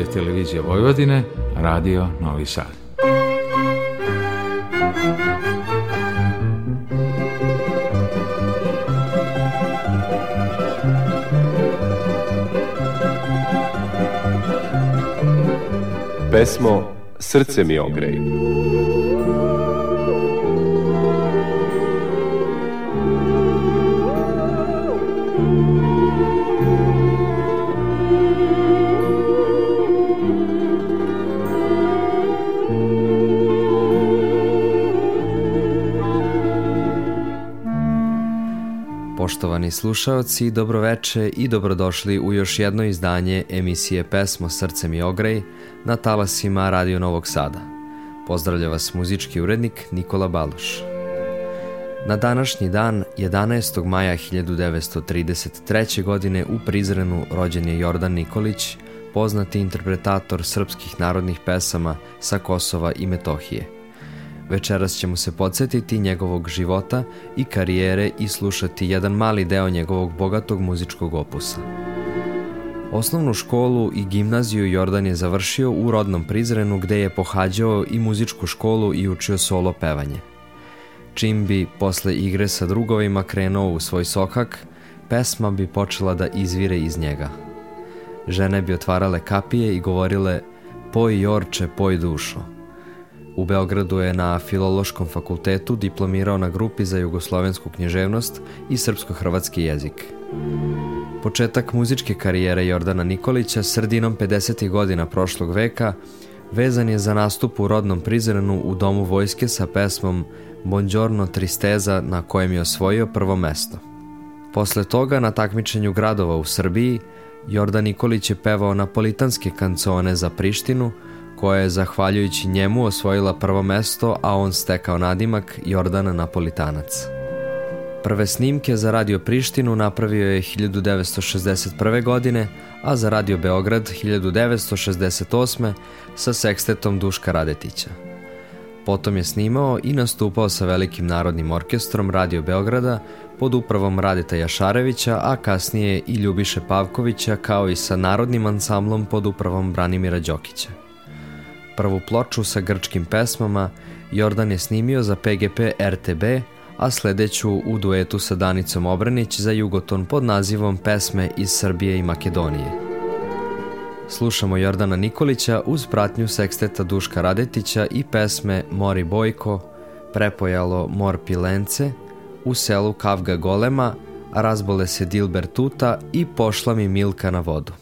Radio Televizija Vojvodine, Radio Novi Sad. Pesmo Srce mi ogrej. Poštovani slušaoci, dobroveče i dobrodošli u još jedno izdanje emisije Pesmo Srce mi ogrej na talasima Radio Novog Sada. Pozdravlja vas muzički urednik Nikola Baloš. Na današnji dan, 11. maja 1933. godine u Prizrenu rođen je Jordan Nikolić, poznati interpretator srpskih narodnih pesama sa Kosova i Metohije – Večeras ćemo se podsjetiti njegovog života i karijere i slušati jedan mali deo njegovog bogatog muzičkog opusa. Osnovnu školu i gimnaziju Jordan je završio u rodnom Prizrenu gde je pohađao i muzičku školu i učio solo pevanje. Čim bi posle igre sa drugovima krenuo u svoj sokak, pesma bi počela da izvire iz njega. Žene bi otvarale kapije i govorile Poj Jorče, poj dušo. U Beogradu je na Filološkom fakultetu diplomirao na grupi za jugoslovensku književnost i srpsko-hrvatski jezik. Početak muzičke karijere Jordana Nikolića sredinom 50. godina prošlog veka vezan je za nastup u rodnom prizrenu u Domu vojske sa pesmom Bongiorno Tristeza na kojem je osvojio prvo mesto. Posle toga na takmičenju gradova u Srbiji Jordan Nikolić je pevao napolitanske kancone za Prištinu, koja je zahvaljujući njemu osvojila prvo mesto, a on stekao nadimak Jordana Napolitanac. Prve snimke za Radio Prištinu napravio je 1961. godine, a za Radio Beograd 1968. sa sekstetom Duška Radetića. Potom je snimao i nastupao sa velikim narodnim orkestrom Radio Beograda pod upravom Radeta Jašarevića, a kasnije i Ljubiše Pavkovića kao i sa narodnim ansamblom pod upravom Branimira Đokića. Prvu ploču sa grčkim pesmama Jordan je snimio za PGP RTB, a sledeću u duetu sa Danicom Obranić za Jugoton pod nazivom Pesme iz Srbije i Makedonije. Slušamo Jordana Nikolića uz pratnju seksteta Duška Radetića i pesme Mori Bojko, Prepojalo Mor Pilence, U selu Kavga Golema, Razbole se Dilber Tuta i Pošla mi Milka na vodu.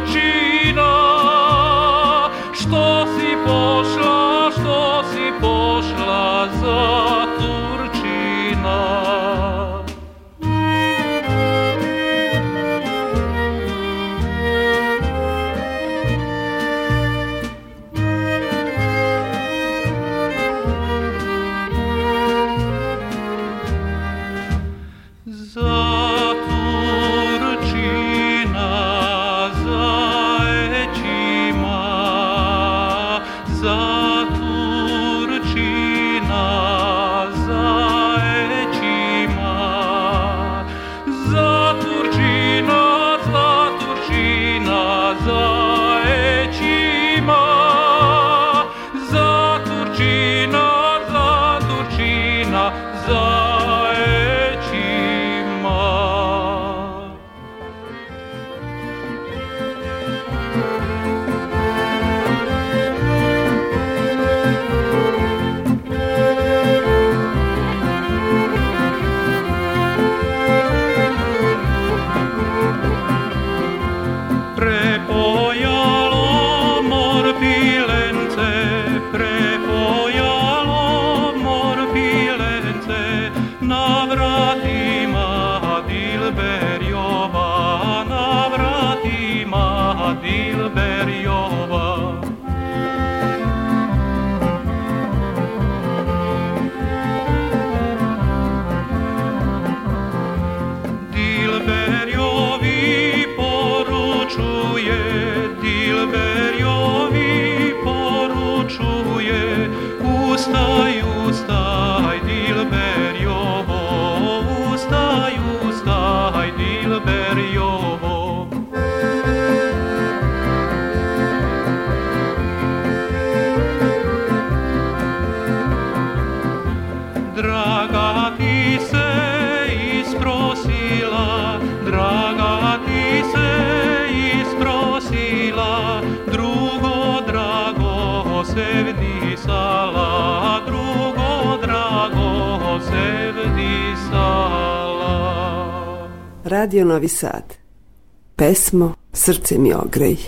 Gucci. Radio Novi Sad. Pesmo Srce mi ogrej.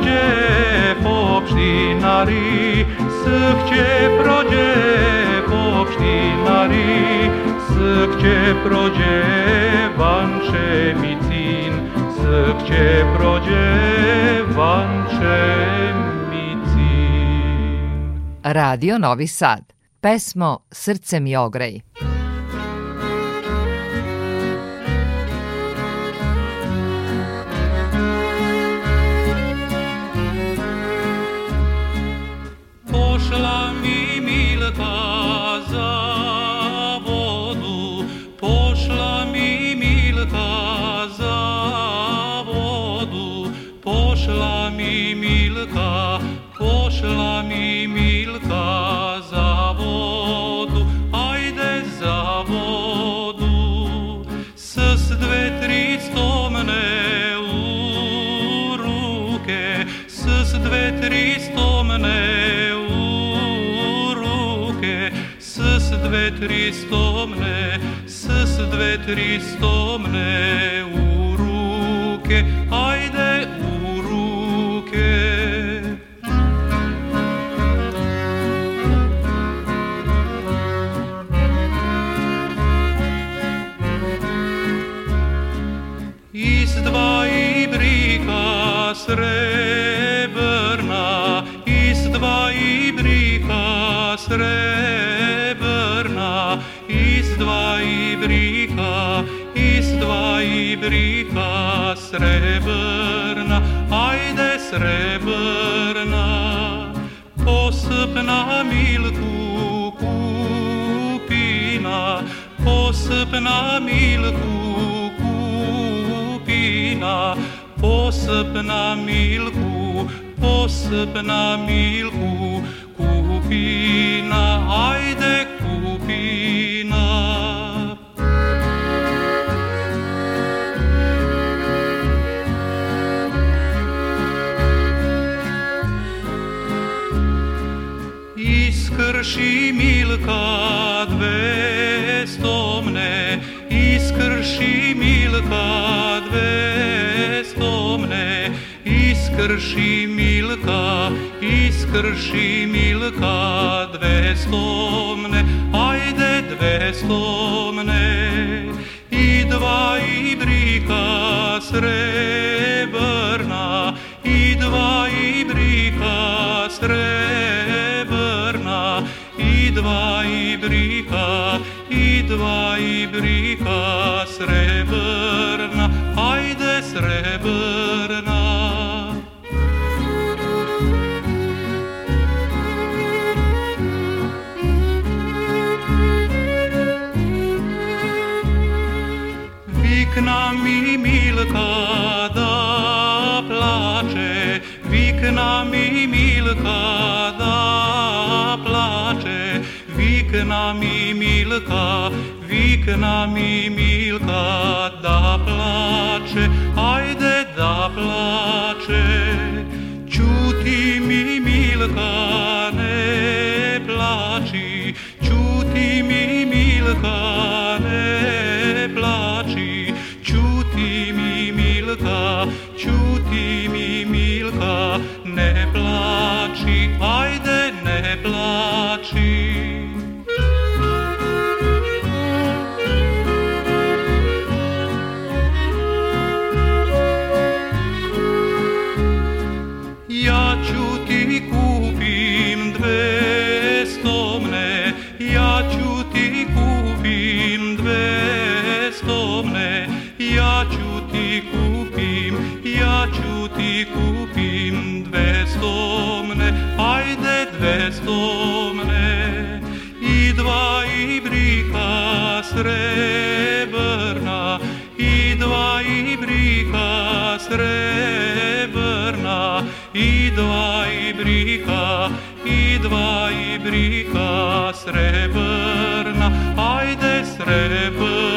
Sâkce proge popștinari, sâkce proge popștinari, sâkce proge vanče micin, sâkce proge vanče micin. Radio Novi Sad. Pesmo Srce mi ogrej. Христомне, сестве Христомне, у руки, айде у руки. Из два и брика сребрна, из два и брика сребрна, Девочка сребрна, айде сребрна, Посыпна милку купина, Посыпна милку купина, Посыпна милку, посыпна милку купина, айде Iskrši milka dve stomne, iskrši milka dve stomne, iskrši milka, iskrši milka dve stomne, ajde dve stomne. I dva i dva ibrika srebrna, i dva ibrika, i dva ibrika milka, vikna mi milka da plače, ajde da plače. Čuti mi milka ne plači, čuti mi milka ne plači, čuti mi milka, čuti mi milka, srebrna, i dva ibrika, i dva ibrika srebrna, ajde srebrna.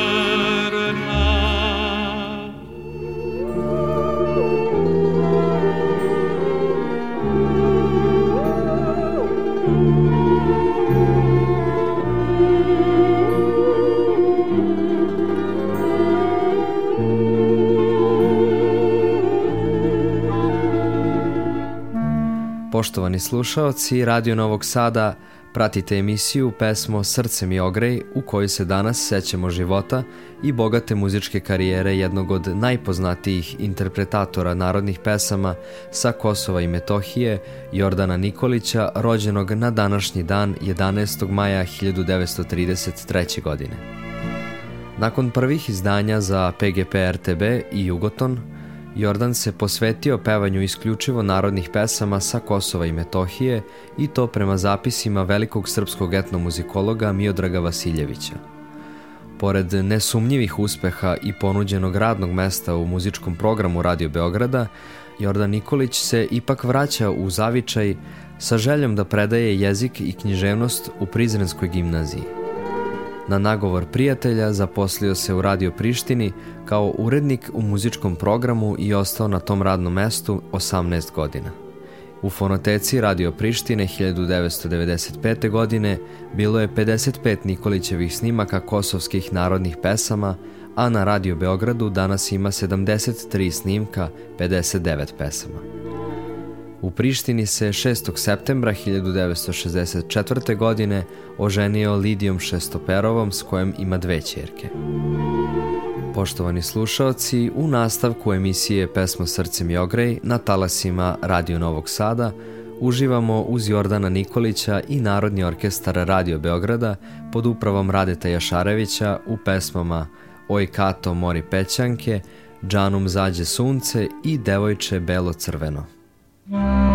Poštovani slušaoci Radio Novog Sada, pratite emisiju pesmo Srce mi ogrej u kojoj se danas sećamo života i bogate muzičke karijere jednog od najpoznatijih interpretatora narodnih pesama sa Kosova i Metohije, Jordana Nikolića, rođenog na današnji dan 11. maja 1933. godine. Nakon prvih izdanja za PGP RTB i Jugoton, Jordan se posvetio pevanju isključivo narodnih pesama sa Kosova i Metohije i to prema zapisima velikog srpskog etnomuzikologa Miodraga Vasiljevića. Pored nesumnjivih uspeha i ponuđenog radnog mesta u muzičkom programu Radio Beograda, Jordan Nikolić se ipak vraća u zavičaj sa željom da predaje jezik i književnost u Prizrenskoj gimnaziji. Na nagovor prijatelja zaposlio se u Radio Prištini kao urednik u muzičkom programu i ostao na tom radnom mestu 18 godina. U fonoteci Radio Prištine 1995. godine bilo je 55 Nikolićevih snimaka kosovskih narodnih pesama, a na Radio Beogradu danas ima 73 snimka, 59 pesama. U Prištini se 6. septembra 1964. godine oženio Lidijom Šestoperovom s kojom ima dve čerke. Poštovani slušaoci, u nastavku emisije Pesmo srcem i ogrej na talasima Radio Novog Sada uživamo uz Jordana Nikolića i Narodni orkestar Radio Beograda pod upravom Radeta Jašarevića u pesmama Oj Kato mori pećanke, Džanum zađe sunce i Devojče belo crveno. Da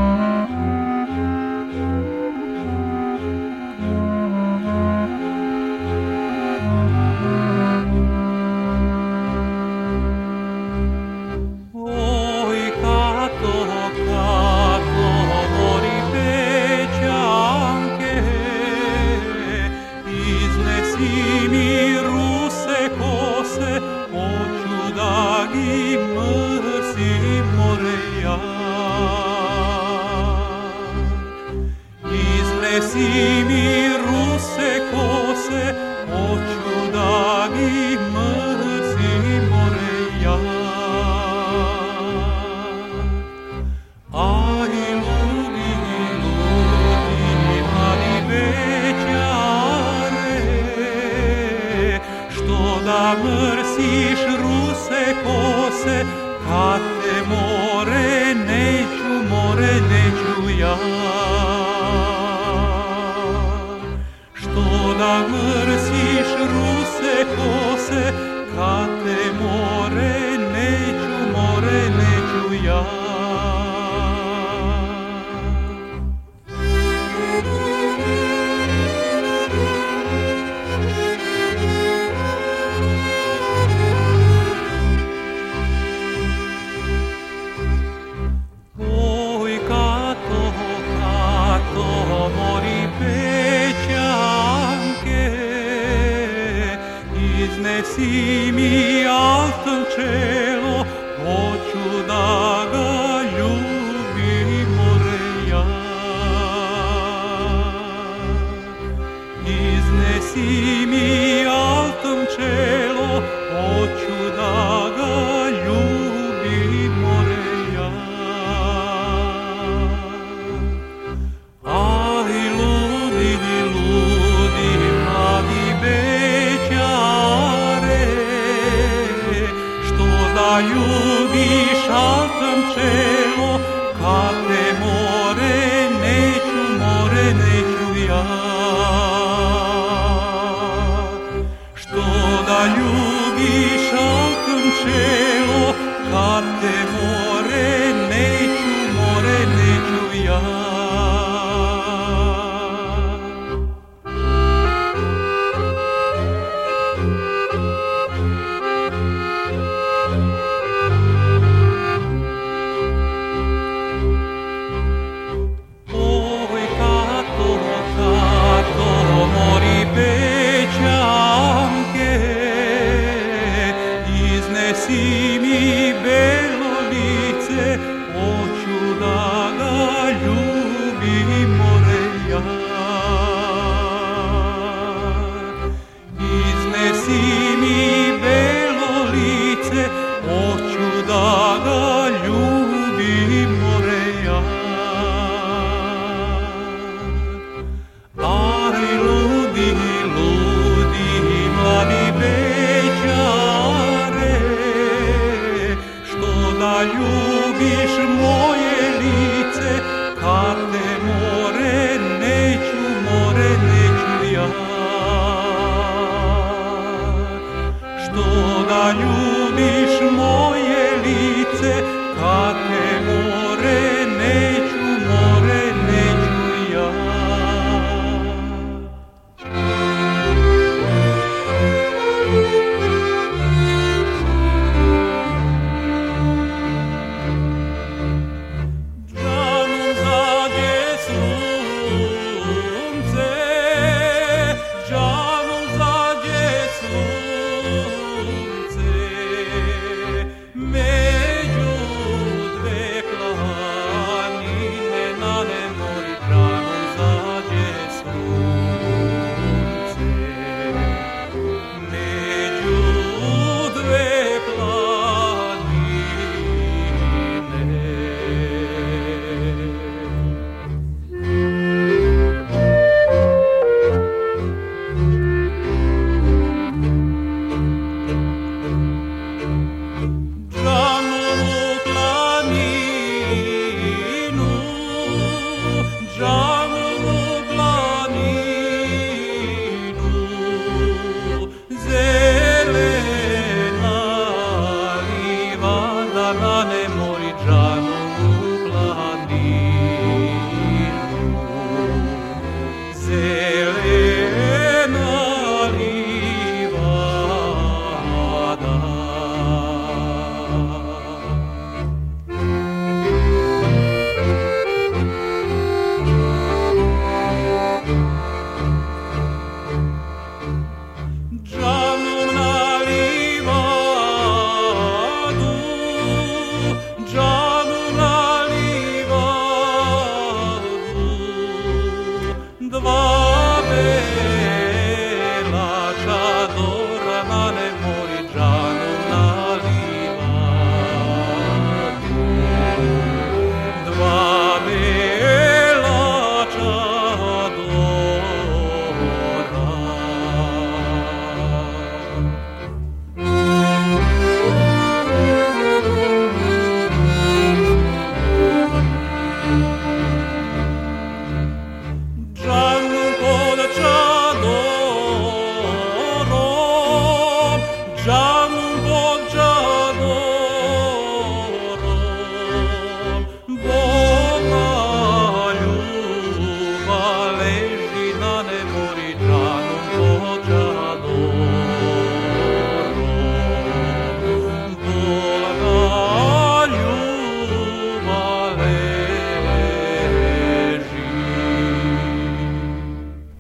你。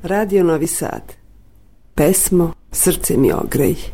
Radio Novi Sad. Pesmo Srce mi ogrej.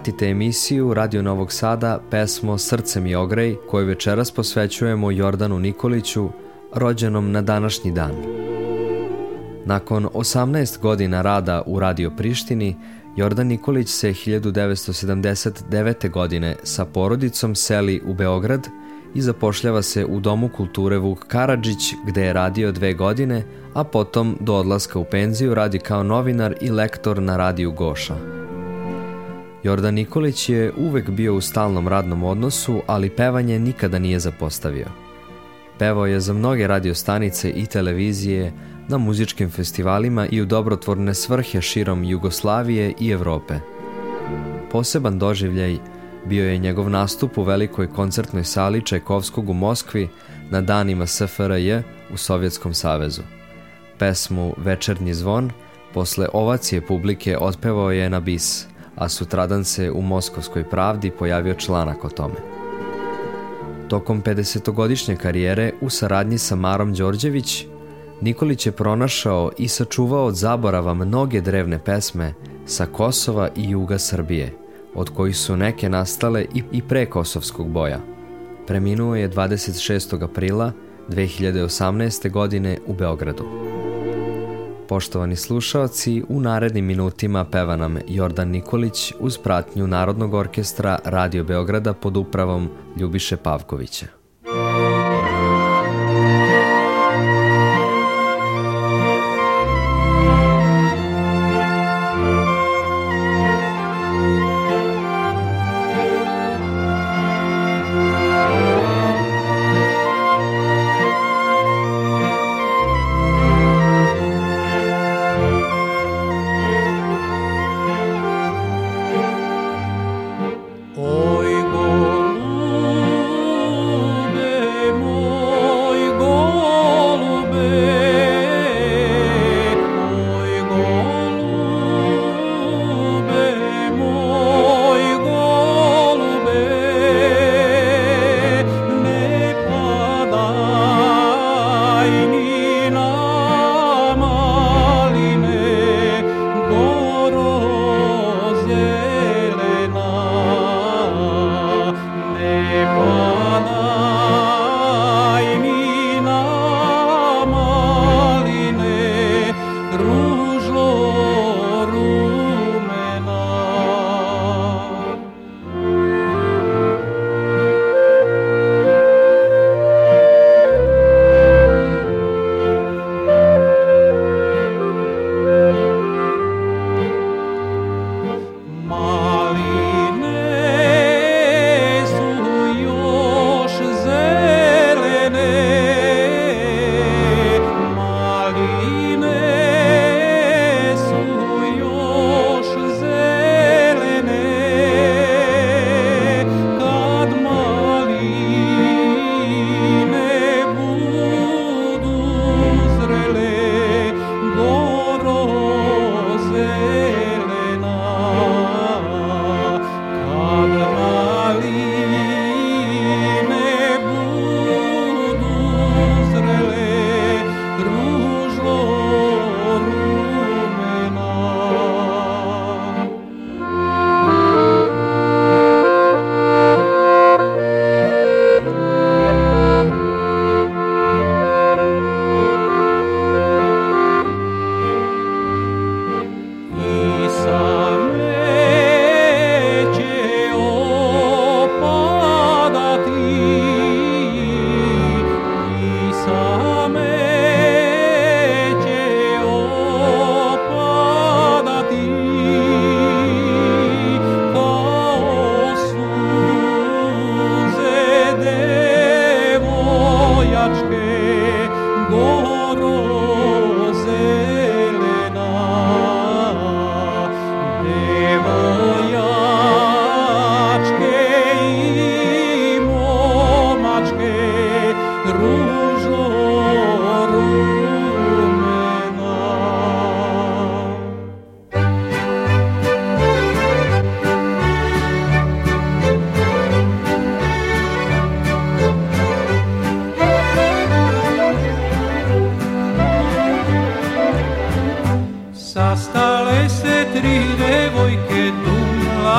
Pratite emisiju Radio Novog Sada pesmo Srce mi ogrej koju večeras posvećujemo Jordanu Nikoliću, rođenom na današnji dan. Nakon 18 godina rada u Radio Prištini, Jordan Nikolić se 1979. godine sa porodicom seli u Beograd i zapošljava se u Domu kulture Vuk Karadžić gde je radio dve godine, a potom do odlaska u penziju radi kao novinar i lektor na radiju Goša. Jordan Nikolić je uvek bio u stalnom radnom odnosu, ali pevanje nikada nije zapostavio. Pevao je za mnoge radiostanice i televizije, na muzičkim festivalima i u dobrotvorne svrhe širom Jugoslavije i Evrope. Poseban doživljaj bio je njegov nastup u velikoj koncertnoj sali Čajkovskog u Moskvi na danima SFRJ u Sovjetskom savezu. Pesmu Večernji zvon posle ovacije publike otpevao je na bis, a sutradan se u Moskovskoj pravdi pojavio članak o tome. Tokom 50-godišnje karijere u saradnji sa Marom Đorđević Nikolić je pronašao i sačuvao od zaborava mnoge drevne pesme sa Kosova i juga Srbije, od kojih su neke nastale i, pre kosovskog boja. Preminuo je 26. aprila 2018. godine u Beogradu. Poštovani slušaoci, u narednim minutima peva nam Jordan Nikolić uz pratnju Narodnog orkestra Radio Beograda pod upravom Ljubiše Pavkovića.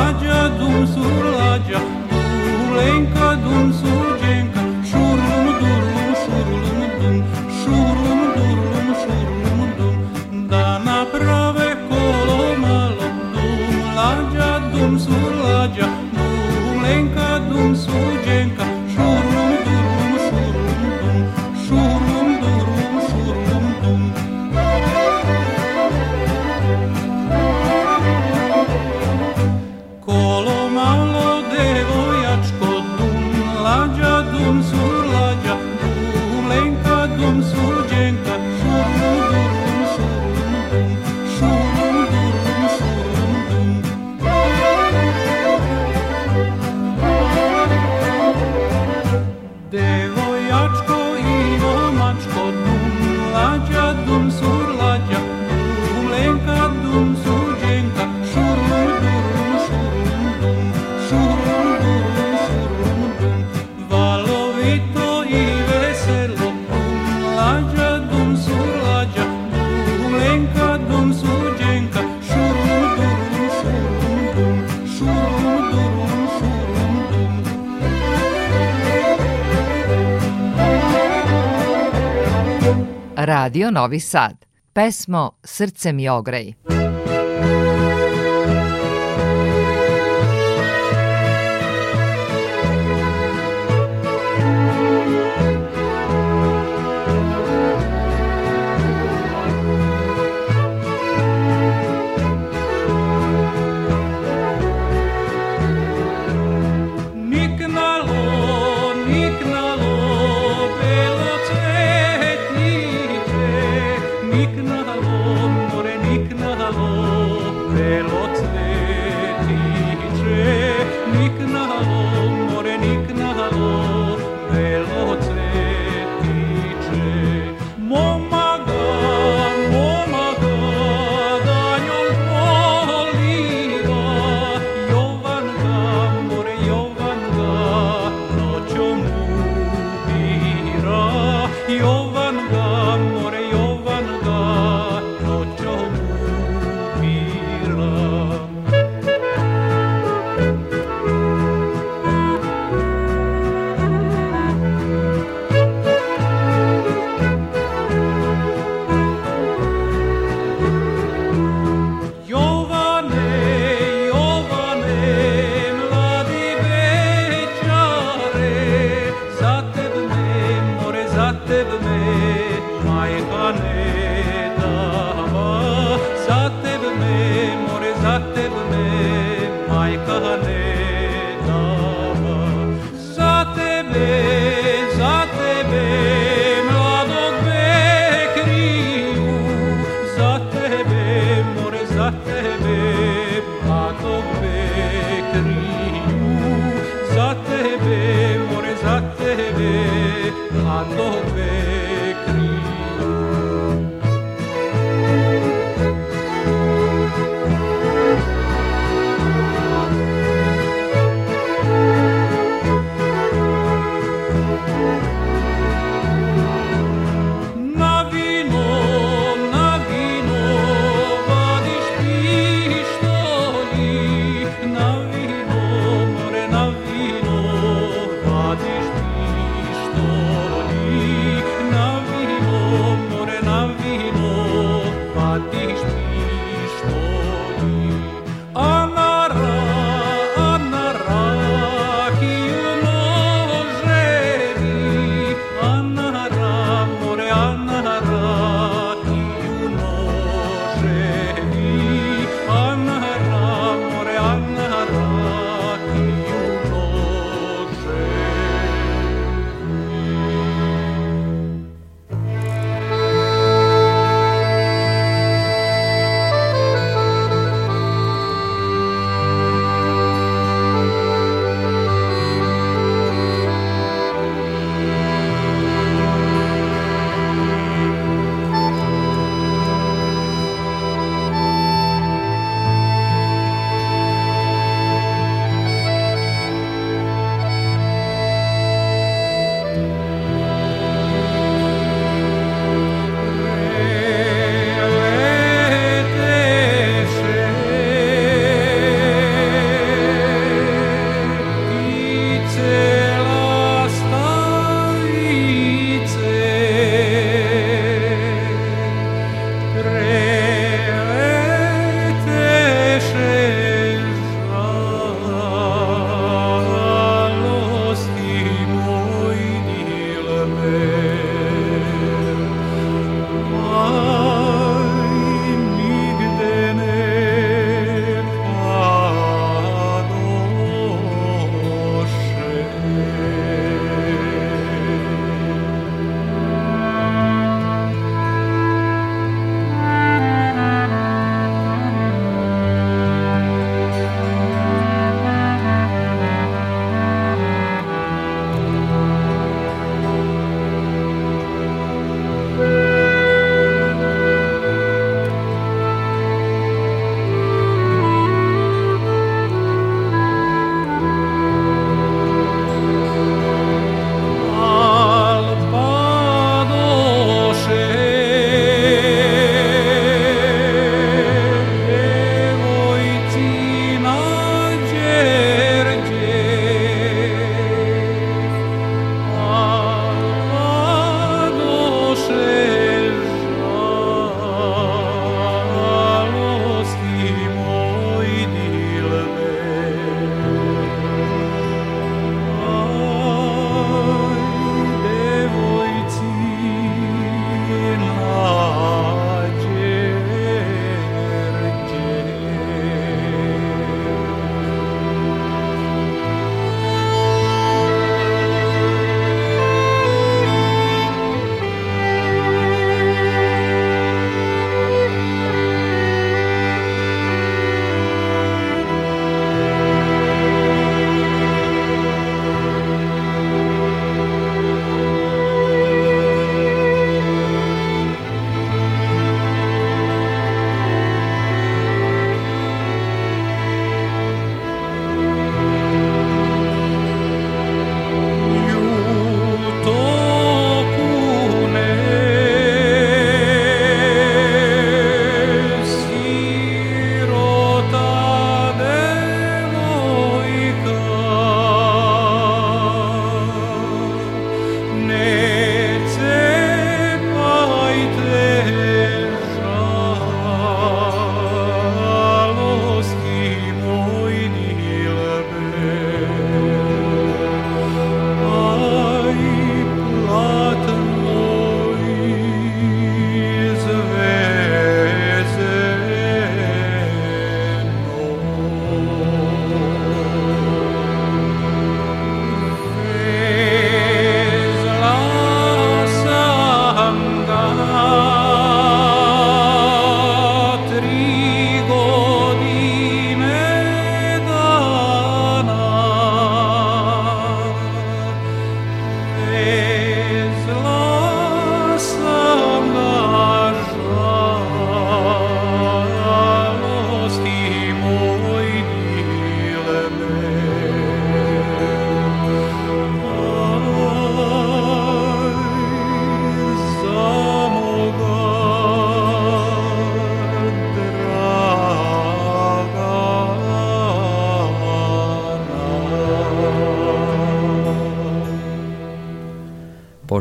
durulacak, dumsurulacak Radio Novi Sad. Pesmo Srce mi ogrej.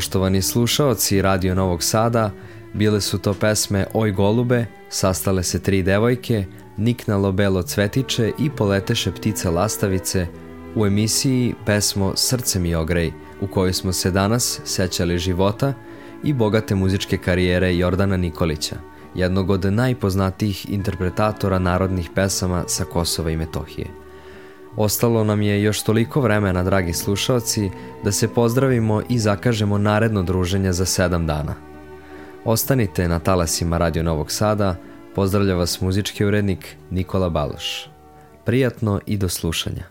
Poštovani slušaoci Radio Novog Sada, bile su to pesme Oj golube, Sastale se tri devojke, Niknalo belo cvetiće i Poleteše ptice lastavice u emisiji pesmo Srce mi ogrej, u kojoj smo se danas sećali života i bogate muzičke karijere Jordana Nikolića, jednog od najpoznatijih interpretatora narodnih pesama sa Kosova i Metohije. Ostalo nam je još toliko vremena, dragi slušalci, da se pozdravimo i zakažemo naredno druženje za sedam dana. Ostanite na talasima Radio Novog Sada, pozdravlja vas muzički urednik Nikola Baloš. Prijatno i do slušanja.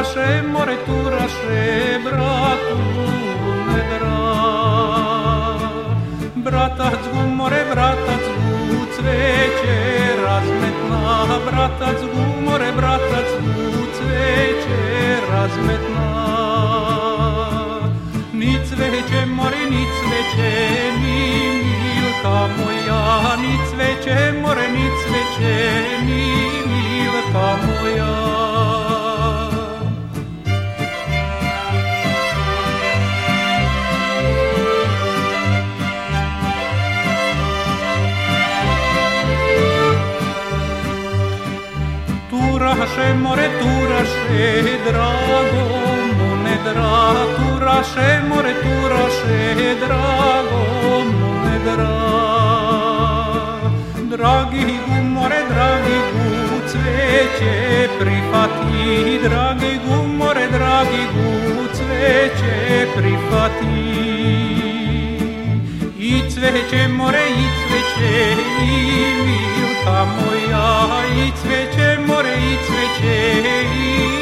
naše more, tu naše bratu ne dra. Bratac gu more, bratac gu cveće razmetna, bratac gu more, bratac gu cveće razmetna. Ni cveće more, ni cveće, ni milka moja, ni cveće more, ni cveće, ni milka moja. turaše, more turaše, drago mu ne dra, turaše, more turaše, drago mu ne dra. Dragi gu, more, dragi gu, cveće prihvati, dragi gu, more, dragi gu, cveće prihvati. I cveće more, i cveće, i milka moja, i cveće its it